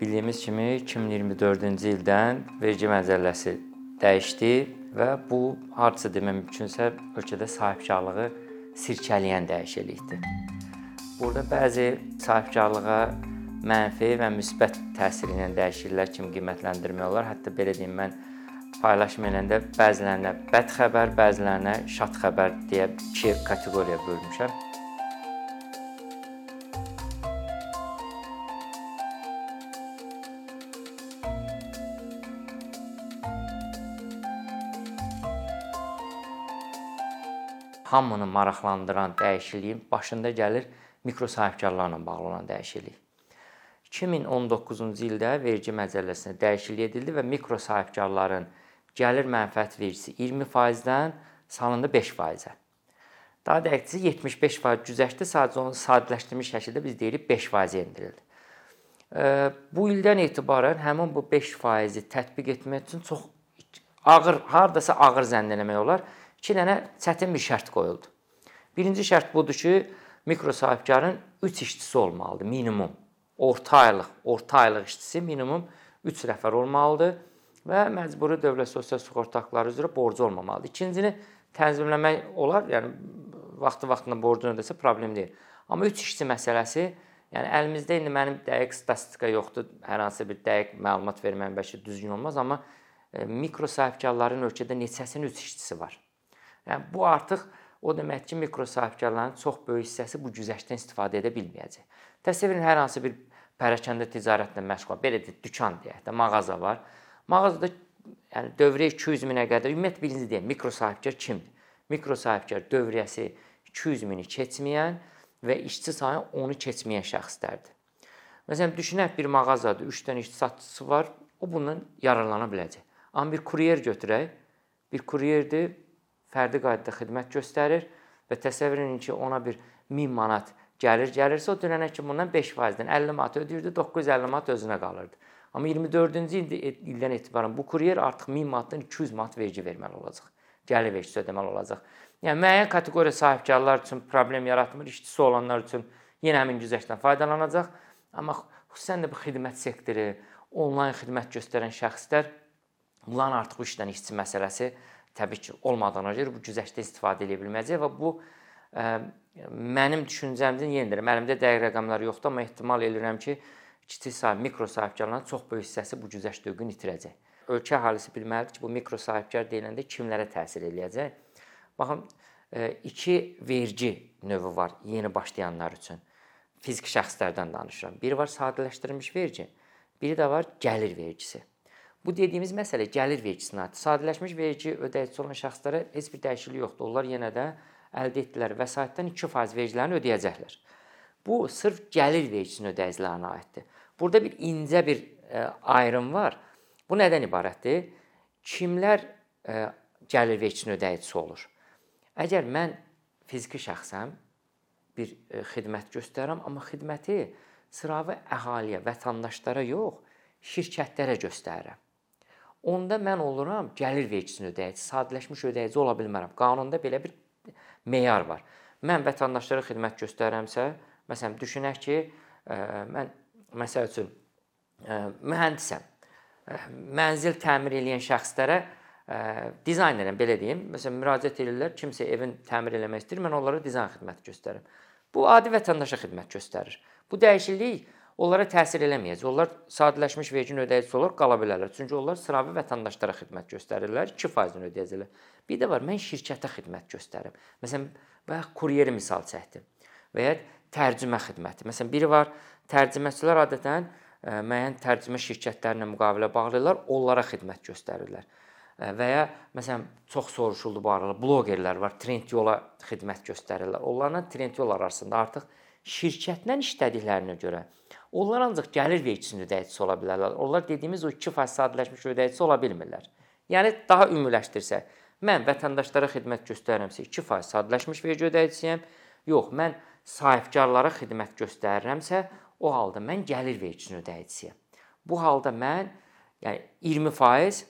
Bildiyimiz kimi 2024-cü ildən vergi məcəlləsi dəyişdi və bu hardasa demək mümkünsə ölkədə sahibkarlığı sirkələyən dəyişiklikdir. Burada bəzi sahibkarlığa mənfi və müsbət təsir edən dəyişikliklər kimi qiymətləndirmək olar. Hətta belə deyim mən paylaşım edəndə bəzilərinə bəd xəbər, bəzilərinə şad xəbər deyə iki kateqoriyaya bölmüşəm. Hamını maraqlandıran dəyişikliyin başında gəlir mikro sahibkarlarla bağlı olan dəyişiklik. 2019-cu ildə vergi məcəlləsinə dəyişiklik edildi və mikro sahibkarların gəlir mənfəət vergisi 20%-dən salındı 5%-ə. Daha dəqiqcə 75% güzəştdə sadəcə onu sadələşdirilmiş şəkildə biz deyirik 5%-ə endirildi. Bu ildən etibarən həmin bu 5%-i tətbiq etmək üçün çox ağır, hardasa ağır zənn eləmək olar 2 dənə çətin bir şərt qoyuldu. Birinci şərt budur ki, mikro sahibkarın 3 işçisi olmalıdır minimum. Orta aylıq, orta aylıq işçisi minimum 3 nəfər olmalıdır və məcburi dövlət sosial sığorta haqqları üzrə borcu olmamalıdır. İkincini tənzimləmək olar, yəni vaxtı-vaxtında borcunu ödəsə problem deyil. Amma 3 işçi məsələsi, yəni əlimizdə indi mənim dəqiq statistika yoxdur, hər hansı bir dəqiq məlumat verməyim bəlkə düzgün olmaz, amma e, mikro sahibkarların ölkədə neçəsinin 3 işçisi var. Yəni bu artıq o deməkdir ki, mikro sahibkarların çox böyük hissəsi bu güzəştdən istifadə edə bilməyəcək. Təsəvvür edin hər hansı bir pərakəndə ticarətlə məşğul, belə deyək, dükan deyək də, mağaza var. Mağazada yəni dövriyyə 200 minə qədər, ümumiyyətlə birinci deyək, mikro sahibkar kimdir? Mikro sahibkar dövriyyəsi 200 mini keçməyən və işçi sayı onu keçməyən şəxslərdir. Məsələn, düşünək bir mağazadır, 3 dənə işçi satçısı var, o bundan yararlana biləcək. Amma bir kuryer götürək, bir kuryerdir, fərdi qaydada xidmət göstərir və təsəvvür edin ki, ona bir 1000 manat gəlir gəlirsə, o dünənə kimi bundan 5%-dən 50 manat ödəyirdi, 950 manat özünə qalırdı. Amma 24-cü ildə ildən etibarən bu kuryer artıq 1000 manatdan 200 manat vergi verməli olacaq. Gəlir vergisi ödəməli olacaq. Yəni müəyyən kateqoriya sahibkarlar üçün problem yaratmır, işçisi olanlar üçün yenə həmin güzəştdən faydalanacaq. Amma xüsusən də bu xidmət sektoru, onlayn xidmət göstərən şəxslər bunların artıq işdən işçi məsələsi təbii ki, olmadığına görə bu güzəştdə istifadə edə bilməyəcək və bu ə, mənim düşüncəmdir, yenə deyirəm, əlimdə dəqiq rəqəmlər yoxdur, amma ehtimal edirəm ki, kiçik sahib, mikro sahibkarların çox böyük hissəsi bu güzəşt dövrünü itirəcək. Ölkə əhalisi bilməlidir ki, bu mikro sahibkar deyiləndə kimlərə təsir eləyəcək? Baxın, iki vergi növü var yeni başlayanlar üçün. Fiziki şəxslərdən danışıram. Biri var sadələşdirilmiş vergi, biri də var gəlir vergisi. Bu dediyimiz məsələ gəlir vergisinə. Sadələşmiş vergi ödəyicisi olan şəxslərə heç bir dəyişiklik yoxdur. Onlar yenə də əldə etdilər vəsaitdən 2% vergilərini ödəyəcəklər. Bu sırf gəlir vergisinin ödəyicilərinə aiddir. Burada bir incə bir ə, e, ayrım var. Bu nədən ibarətdir? Kimlər ə, e, gəlir vergisinin ödəyicisi olur? Əgər mən fiziki şəxsəm, bir ə, e, xidmət göstərirəm, amma xidməti sıravi əhaliyə, vətəndaşlara yox, şirkətlərə göstərirəm onda mən oluram gəlir vergisini ödəyici, sadələşmiş ödəyici ola bilmərəm. Qanunda belə bir meyar var. Mən vətəndaşlara xidmət göstərirəmsə, məsələn, düşünək ki, e, mən məsəl üçün e, mühəndisəm. E, mənzil təmir edən şəxslərə dizaynerəm belə deyim. Məsələn, müraciət edirlər, kimsə evin təmir eləmək istəyir, mən onlara dizayn xidməti göstərirəm. Bu adi vətəndaşa xidmət göstərir. Bu dəyişiklik onlara təsir eləməyəcək. Onlar sadələşmiş vergi ödəyicisi olaraq qala bilərlər. Çünki onlar sıravi vətəndaşlara xidmət göstərirlər, 2%-ni ödəyəcəklər. Bir də var, mən şirkətə xidmət göstərirəm. Məsələn, bayaq kuryeri misal çəkdim. Və ya tərcümə xidməti. Məsələn, biri var, tərcüməçilər adətən e, müəyyən tərcümə şirkətlərinə müqavilə bağlayırlar, onlara xidmət göstərirlər. Ə, və ya məsələn, çox soruşuldu bu aralar, bloqerlər var, Trendyol-a xidmət göstərirlər. Onlarla Trendyol arasında artıq şirkətlə işlədiklərinə görə onlar ancaq gəlir vergisinin ödəyicisi ola bilərlər. Onlar dediyimiz o 2% sadələşmiş ödəyicisi ola bilmirlər. Yəni daha ümumiləşdirsək, mən vətəndaşlara xidmət göstərirəmsə 2% sadələşmiş vergi ödəyicisiyəm. Yox, mən sahibkarlara xidmət göstərirəmsə, o halda mən gəlir vergisinin ödəyicisiyəm. Bu halda mən yəni 20%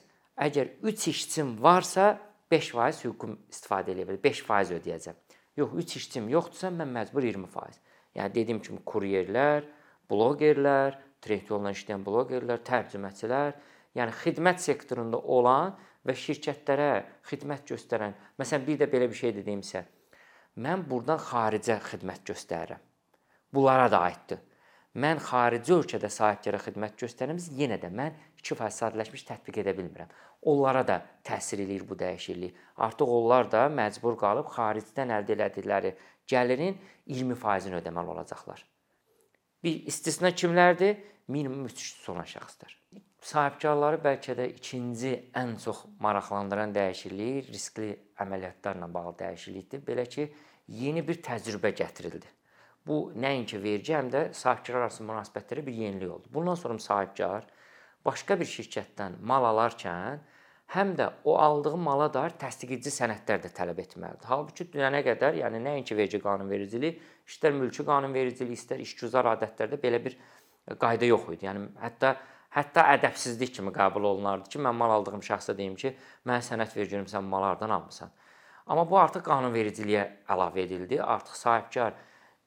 əgər 3 işçim varsa 5% hüququm istifadə edə bilərəm. 5% ödəyəcəm. Yox, 3 işçim yoxdursa mən məcbur 20%. Yəni dediyim kimi kuryerlər, bloqerlər, trade yolla işləyən bloqerlər, tərcüməçilər, yəni xidmət sektorunda olan və şirkətlərə xidmət göstərən. Məsələn, bir də belə bir şey dedimsə, mən burdan xaricə xidmət göstərirəm. Bunlara da aiddir. Mən xarici ölkədə sahibkara xidmət göstərəmiz, yenə də mən 2% sadələşmiş tətbiq edə bilmirəm. Onlara da təsir eləyir bu dəyişiklik. Artıq onlar da məcbur qalıb xaricdən əldə etdikləri gəlirin 20%-ni ödəməli olacaqlar. Bir istisna kimlərdir? Minimum 3 olan şəxslər. Sahibkarları bəlkə də ikinci ən çox maraqlandıran dəyişiklik riskli əməliyyatlarla bağlı dəyişiklikdir. Belə ki, yeni bir təcrübə gətirildi. Bu nəinki vergi, həm də sahibkarlar arasında münasibətlərə bir yenilik oldu. Bundan sonra sahibkar başqa bir şirkətdən mal alarkən həm də o aldığı mala dair təsdiqedici sənədlər də tələb etməlidir. Halbuki dünənə qədər, yəni nəinki vergi qanunvericiliyi, istər mülki qanunvericiliyi, istər işgüzar adətlərdə belə bir qayda yox idi. Yəni hətta hətta ədəbsizlik kimi qəbul olunardı ki, mən mal aldığım şəxsə deyim ki, mən sənəd verəcəm, sən mal hardan almısan? Amma bu artıq qanunvericiliyə əlavə edildi. Artıq sahibkar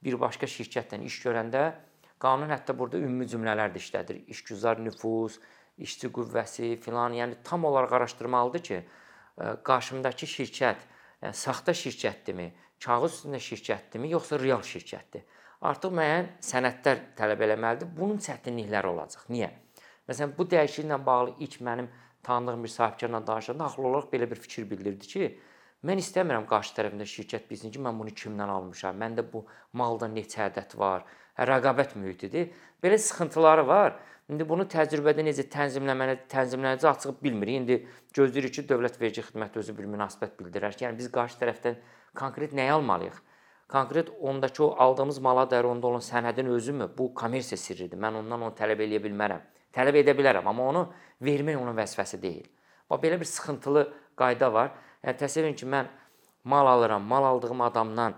bir başqa şirkətlə iş görəndə qanun hətta burada ümumi cümlələr də işlədir. İşgüzar nüfuz, işçi qüvvəsi filan, yəni tam olaraq araşdırmalıdır ki, e, qarşımdakı şirkət yəni saxta şirkətdirmi, kağız üstündə şirkətdirmi, yoxsa real şirkətdir? Artıq müəyyən sənədlər tələb eləməlidir. Bunun çətinlikləri olacaq. Niyə? Məsələn, bu dəyişikliklə bağlı ilk mənim tanıdığım bir sahibkarla danışanda haqlı olaraq belə bir fikir bildirdi ki, Mən istəmirəm qarşı tərəfində şirkət bilsin ki, mən bunu kimdən almışam. Məndə bu malda neçə ədəd var. Rəqabət mühitidir. Belə sıxıntıları var. İndi bunu təcrübədə necə tənzimləməni, tənzimlənəcək açıq bilmirik. İndi gözləyirik ki, Dövlət Vergi Xidməti özü bir münasibət bildirər ki, yəni biz qarşı tərəfdən konkret nəyi almalıyıq? Konkret ondakı o aldığımız mala dair onda olan sənədin özümü? Bu kommersiya sirridir. Mən ondan onu tələb eləyə bilmərəm. Tələb edə bilərəm, amma onu vermək onun vəzifəsi deyil. Bax belə bir sıxıntılı qayda var. Yəni təsəvvür edin ki, mən mal alıram, mal aldığım adamdan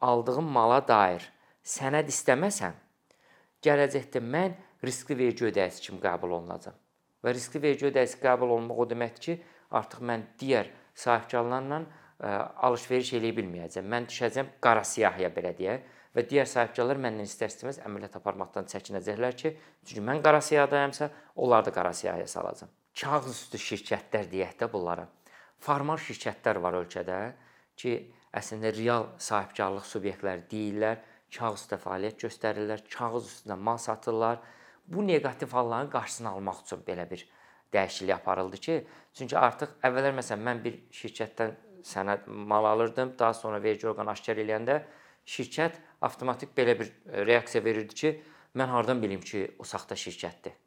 aldığım mala dair sənəd istəməsəm, gələcəkdə mən riskli vergi ödəyicisi kimi qəbul olunacam. Və riskli vergi ödəyicisi qəbul olunmaq o deməkdir ki, artıq mən digər sahibkarlarla ə, alış-veriş eləyə bilməyəcəm. Mən düşəcəm qara siyahıya belə deyək və digər sahibkarlar məndən istər-istəməz əməliyyat aparmaqdan çəkinəcəklər ki, çünki mən qara siyahıdayamsa, onlar da qara siyahıya salacam. Kağız üstü şirkətlər deyək də bunlara formal şirkətlər var ölkədə ki, əslində real sahibkarlıq subyektləri deyillər, kağız üstə fəaliyyət göstərirlər, kağız üstündə mal satırlar. Bu neqativ halların qarşısını almaq üçün belə bir dəyişiklik aparıldı ki, çünki artıq əvvəllər məsələn mən bir şirkətdən sənəd mal alırdım, daha sonra vergi orqanı aşkar eləyəndə şirkət avtomatik belə bir reaksiya verirdi ki, mən hardan bilim ki, o saxta şirkətdir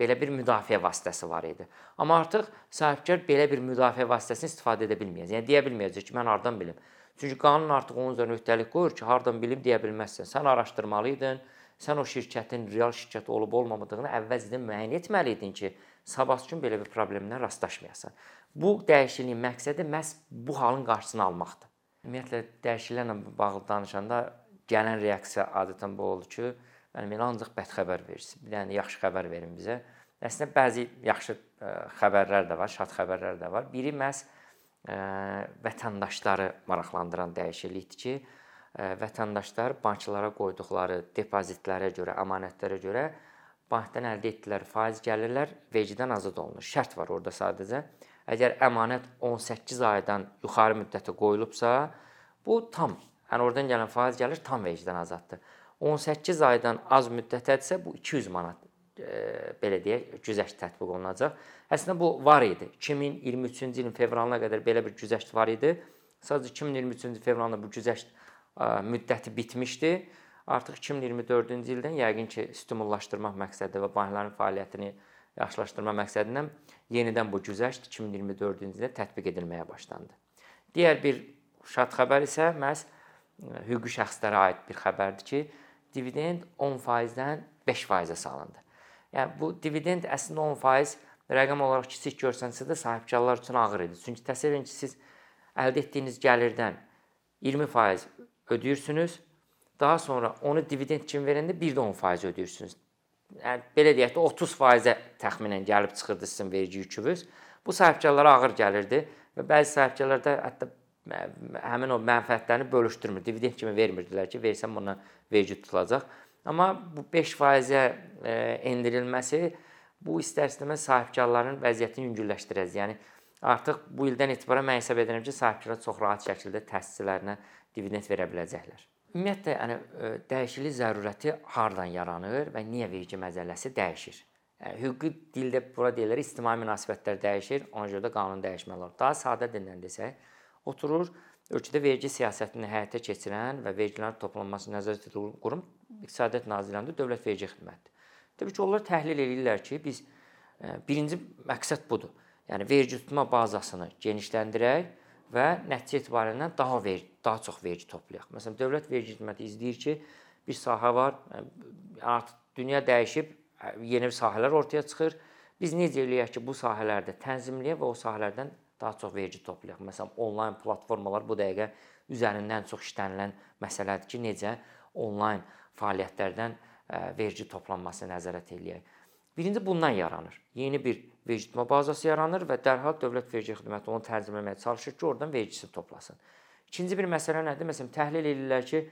belə bir müdafiə vasitəsi var idi. Amma artıq sahibkar belə bir müdafiə vasitəsini istifadə edə bilməyəcək. Yəni deyə bilməyəcək ki, mən hardan bilim? Çünki qanun artıq onun üzərinə öhdəlik qoyur ki, hardan bilim deyə bilməzsən. Sən araşdırmalıydın. Sən o şirkətin real şirkət olub olmamadığını əvvəlcədən müəyyən etməli idin ki, sabah gün belə bir problemlə rastlaşmayasan. Bu dəyişikliyin məqsədi məhz bu halın qarşısını almaqdır. Ümumiyyətlə dəyişikliklərlə bağlı danışanda gələn reaksiya adətən bu olur ki, Yəni mənə ancaq bəd xəbər versin. Bir dənə yaxşı xəbər verin bizə. Əslində bəzi yaxşı xəbərlər də var, şad xəbərlər də var. Biri məhz vətəndaşları maraqlandıran dəyişiklikdir ki, vətəndaşlar banklara qoyduqları depozitlərə görə, əmanətlərə görə bankdan əldə etdikləri faiz gəlirlər vergidən azad olunur. Şərt var orada sadəcə. Əgər əmanət 18 aydan yuxarı müddətə qoyulubsa, bu tam, yəni oradan gələn faiz gəlir tam vergidən azaddır. 18 aydan az müddətədirsə bu 200 manat belə deyək, güzəşt tətbiq olunacaq. Əslində bu var idi. 2023-cü ilin fevralına qədər belə bir güzəşt var idi. Sadəcə 2023-cü fevralda bu güzəşt e, müddəti bitmişdi. Artıq 2024-cü ildən yəqin ki, stimullaşdırmaq məqsədi və bankların fəaliyyətini yaxşılaşdırma məqsədindən yenidən bu güzəşt 2024-cü ildə tətbiq edilməyə başlandı. Digər bir şad xəbər isə məhz e, hüquqi şəxslərə aid bir xəbərdir ki, dividend 10%-dən 5%-ə salındı. Yəni bu dividend əslində 10% rəqəm olaraq kiçik görsənsə də sahibkarlar üçün ağır idi. Çünki təsəvvür edin ki, siz əldə etdiyiniz gəlirdən 20% ödəyirsiniz, daha sonra onu dividend kimi verəndə bir də 10% ödəyirsiniz. Yəni belə deyək də 30%-ə təxminən gəlib çıxırdı sizin vergi yükünüz. Bu sahibkarlara ağır gəlirdi və bəzi sahibkarlar da hətta həmin o mənfəətlərini bölüşdürmür. Dividend kimi vermirdilər ki, versən bundan vergi tutulacaq. Amma bu 5%-ə e, endirilməsi bu istər-istəməz sahibkarların vəziyyətini yüngülləşdirəcək. Yəni artıq bu ildən etibarən mən hesab edirəm ki, sahibkarlar çox rahat şəkildə təsisçilərinə dividend verə biləcəklər. Ümumiyyətlə, yəni dəyişiklik zərurəti hardan yaranır və niyə vergi məcəlləsi dəyişir? Yəni, hüquqi dildə bura deyilir, ictimai münasibətlər dəyişir, ona görə də qanun dəyişməli olur. Daha sadə dillə desək, oturur ölkədə vergi siyasətini həyata keçirən və vergilərin toplanmasını nəzarət edən qurum İqtisadiyyat Nazirliyində Dövlət Vergi Xidmətidir. Təbii ki, onlar təhlil edirlər ki, biz birinci məqsəd budur. Yəni vergi tutma bazasını genişləndirək və nəticə etibarilə daha vergi, daha çox vergi toplayaq. Məsələn, Dövlət Vergi Xidməti izləyir ki, bir sahə var, artıq dünya dəyişib, yeni sahələr ortaya çıxır. Biz necə eləyək ki, bu sahələrdə tənzimləyək və o sahələrdən daha çox vergi toplayaq. Məsələn, onlayn platformalar bu dəqiqə üzərindən çox işlənilən məsələdir ki, necə onlayn fəaliyyətlərdən vergi toplanmasını nəzarət eləyək. Birinci bundan yaranır. Yeni bir vergi tutma bazası yaranır və dərhal Dövlət Vergi Xidməti onu tənzimləməyə çalışır ki, oradan vergisini toplasın. İkinci bir məsələ nədir? Məsələn, təhlil edirlər ki,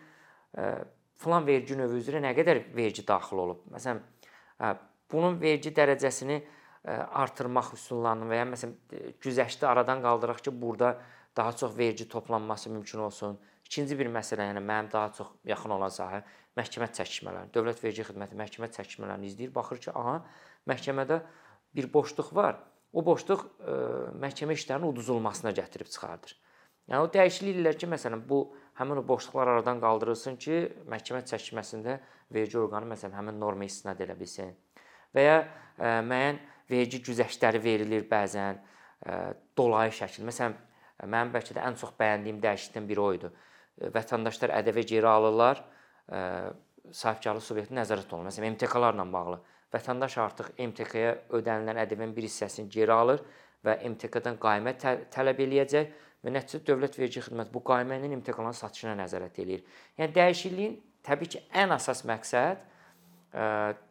filan vergi növü üzrə nə qədər vergi daxil olub. Məsələn, bunun vergi dərəcəsini artırmaq üsullarını və ya məsələn güzəşti aradan qaldıraq ki, burada daha çox vergi toplanması mümkün olsun. İkinci bir məsələ, yəni mənim daha çox yaxın olan sahə məhkəmə çəkişmələri. Dövlət Vergi Xidməti məhkəmə çəkişmələrini izləyir, baxır ki, aha, məhkəmədə bir boşluq var. O boşluq ə, məhkəmə işlərinin uduzulmasına gətirib çıxardır. Yəni o dəyişiklik edirlər ki, məsələn, bu həmin o boşluqlar aradan qaldırılsın ki, məhkəmə çəkişməsində vergi orqanı məsələn həmin norma istinad edə bilsin. Və ya ə, müəyyən vergi güzəştləri verilir bəzən ə, dolayı şəkil. Məsələn, mənim bəlkə də ən çox bəyəndiyim dəyişiklikdən biri o idi. Vətəndaşlar ƏDV geri alırlar, ə, sahibkarlıq subyekti nəzarət olunur. Məsələn, MTK-larla bağlı. Vətəndaş artıq MTK-ya ödənilən ƏDV-nin bir hissəsini geri alır və MTK-dan qaymə tə tələb eləyəcək və nəticədə Dövlət Vergi Xidməti bu qaymənin MTK-ların satışına nəzarət eləyir. Yəni dəyişikliyin təbii ki, ən əsas məqsəd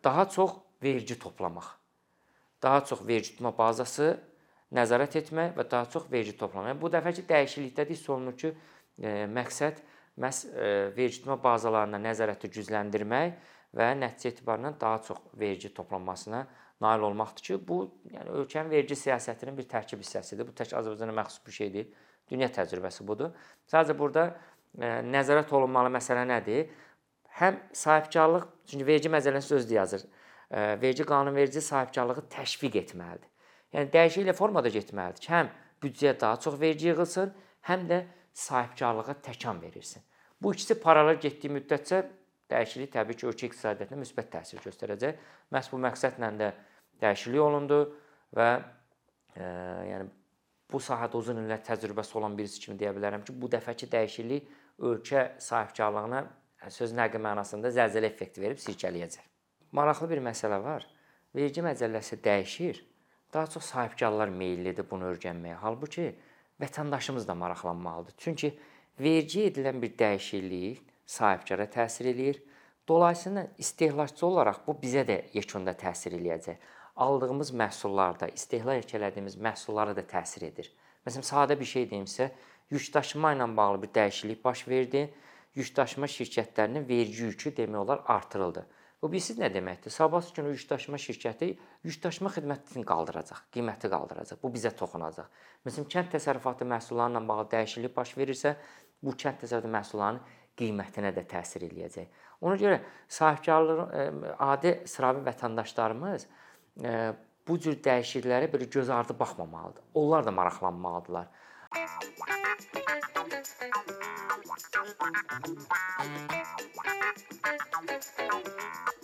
daha çox vergi toplamaq daha çox vergi tutma bazası nəzarət etmək və daha çox vergi toplamaq. Yəni bu dəfəki dəyişiklikdə də hiss olunur ki, e, məqsəd məhz e, vergi tutma bazalarına nəzarəti gücləndirmək və nəticə etibarən daha çox vergi toplanmasına nail olmaqdır ki, bu yəni ölkənin vergi siyasətinin bir tərkib hissəsidir. Bu tək Azərbaycana məxsus bir şey deyil. Dünya təcrübəsi budur. Sadəcə burada e, nəzarət olunmalı məsələ nədir? Həm sahibkarlıq, çünki vergi məcəlləsi özü yazır vergi qanunverici sahibkarlığı təşviq etməlidir. Yəni dəyişikliklə formada getməlidir ki, həm büdcəyə daha çox vergi yığılsın, həm də sahibkarlığa təkan verilsin. Bu ikisi paralel getdiyi müddətcə dəyişiklik təbii ki, ölkə iqtisadiyyatına müsbət təsir göstərəcək. Məhz bu məqsədlə də dəyişiklik olundu və e, yəni bu sahədə uzun illər təcrübəsi olan birisi kimi deyə bilərəm ki, bu dəfəki dəyişiklik ölkə sahibkarlığına söz nəqli mənasında zəlzələ effekti verib sirkələyəcək maraqlı bir məsələ var. Vergi məcəlləsi dəyişir. Daha çox sahibkarlar meyllidir bunu öyrənməyə. Halbuki vətəndaşımız da maraqlanmalıdır. Çünki vergi edilən bir dəyişiklik sahibkara təsir eləyir. Dolayısıyla istehlakçı olaraq bu bizə də yekunda təsir eləyəcək. Aldığımız məhsullarda, istehlak etdiyimiz məhsullara da təsir edir. Məsələn, sadə bir şey deyimsə, yükdaşıma ilə bağlı bir dəyişiklik baş verdi. Yükdaşıma şirkətlərinin vergi yükü demək olar artırıldı. Bu bilirsiniz nə deməkdir? Sabahsı gün yükdaşıma şirkəti yükdaşıma xidmətini qaldıracaq, qiyməti qaldıracaq. Bu bizə toxunacaq. Məsələn, kənd təsərrüfatı məhsullarla bağlı dəyişiklik baş verirsə, bu kənd təsərrüfatı məhsullarının qiymətinə də təsir eləyəcək. Ona görə sahibkarlıq e, adi sıravi vətəndaşlarımız e, bu cür dəyişikliklərə belə göz ardı baxmamalıdır. Onlar da maraqlanmalıdırlar. Thank you.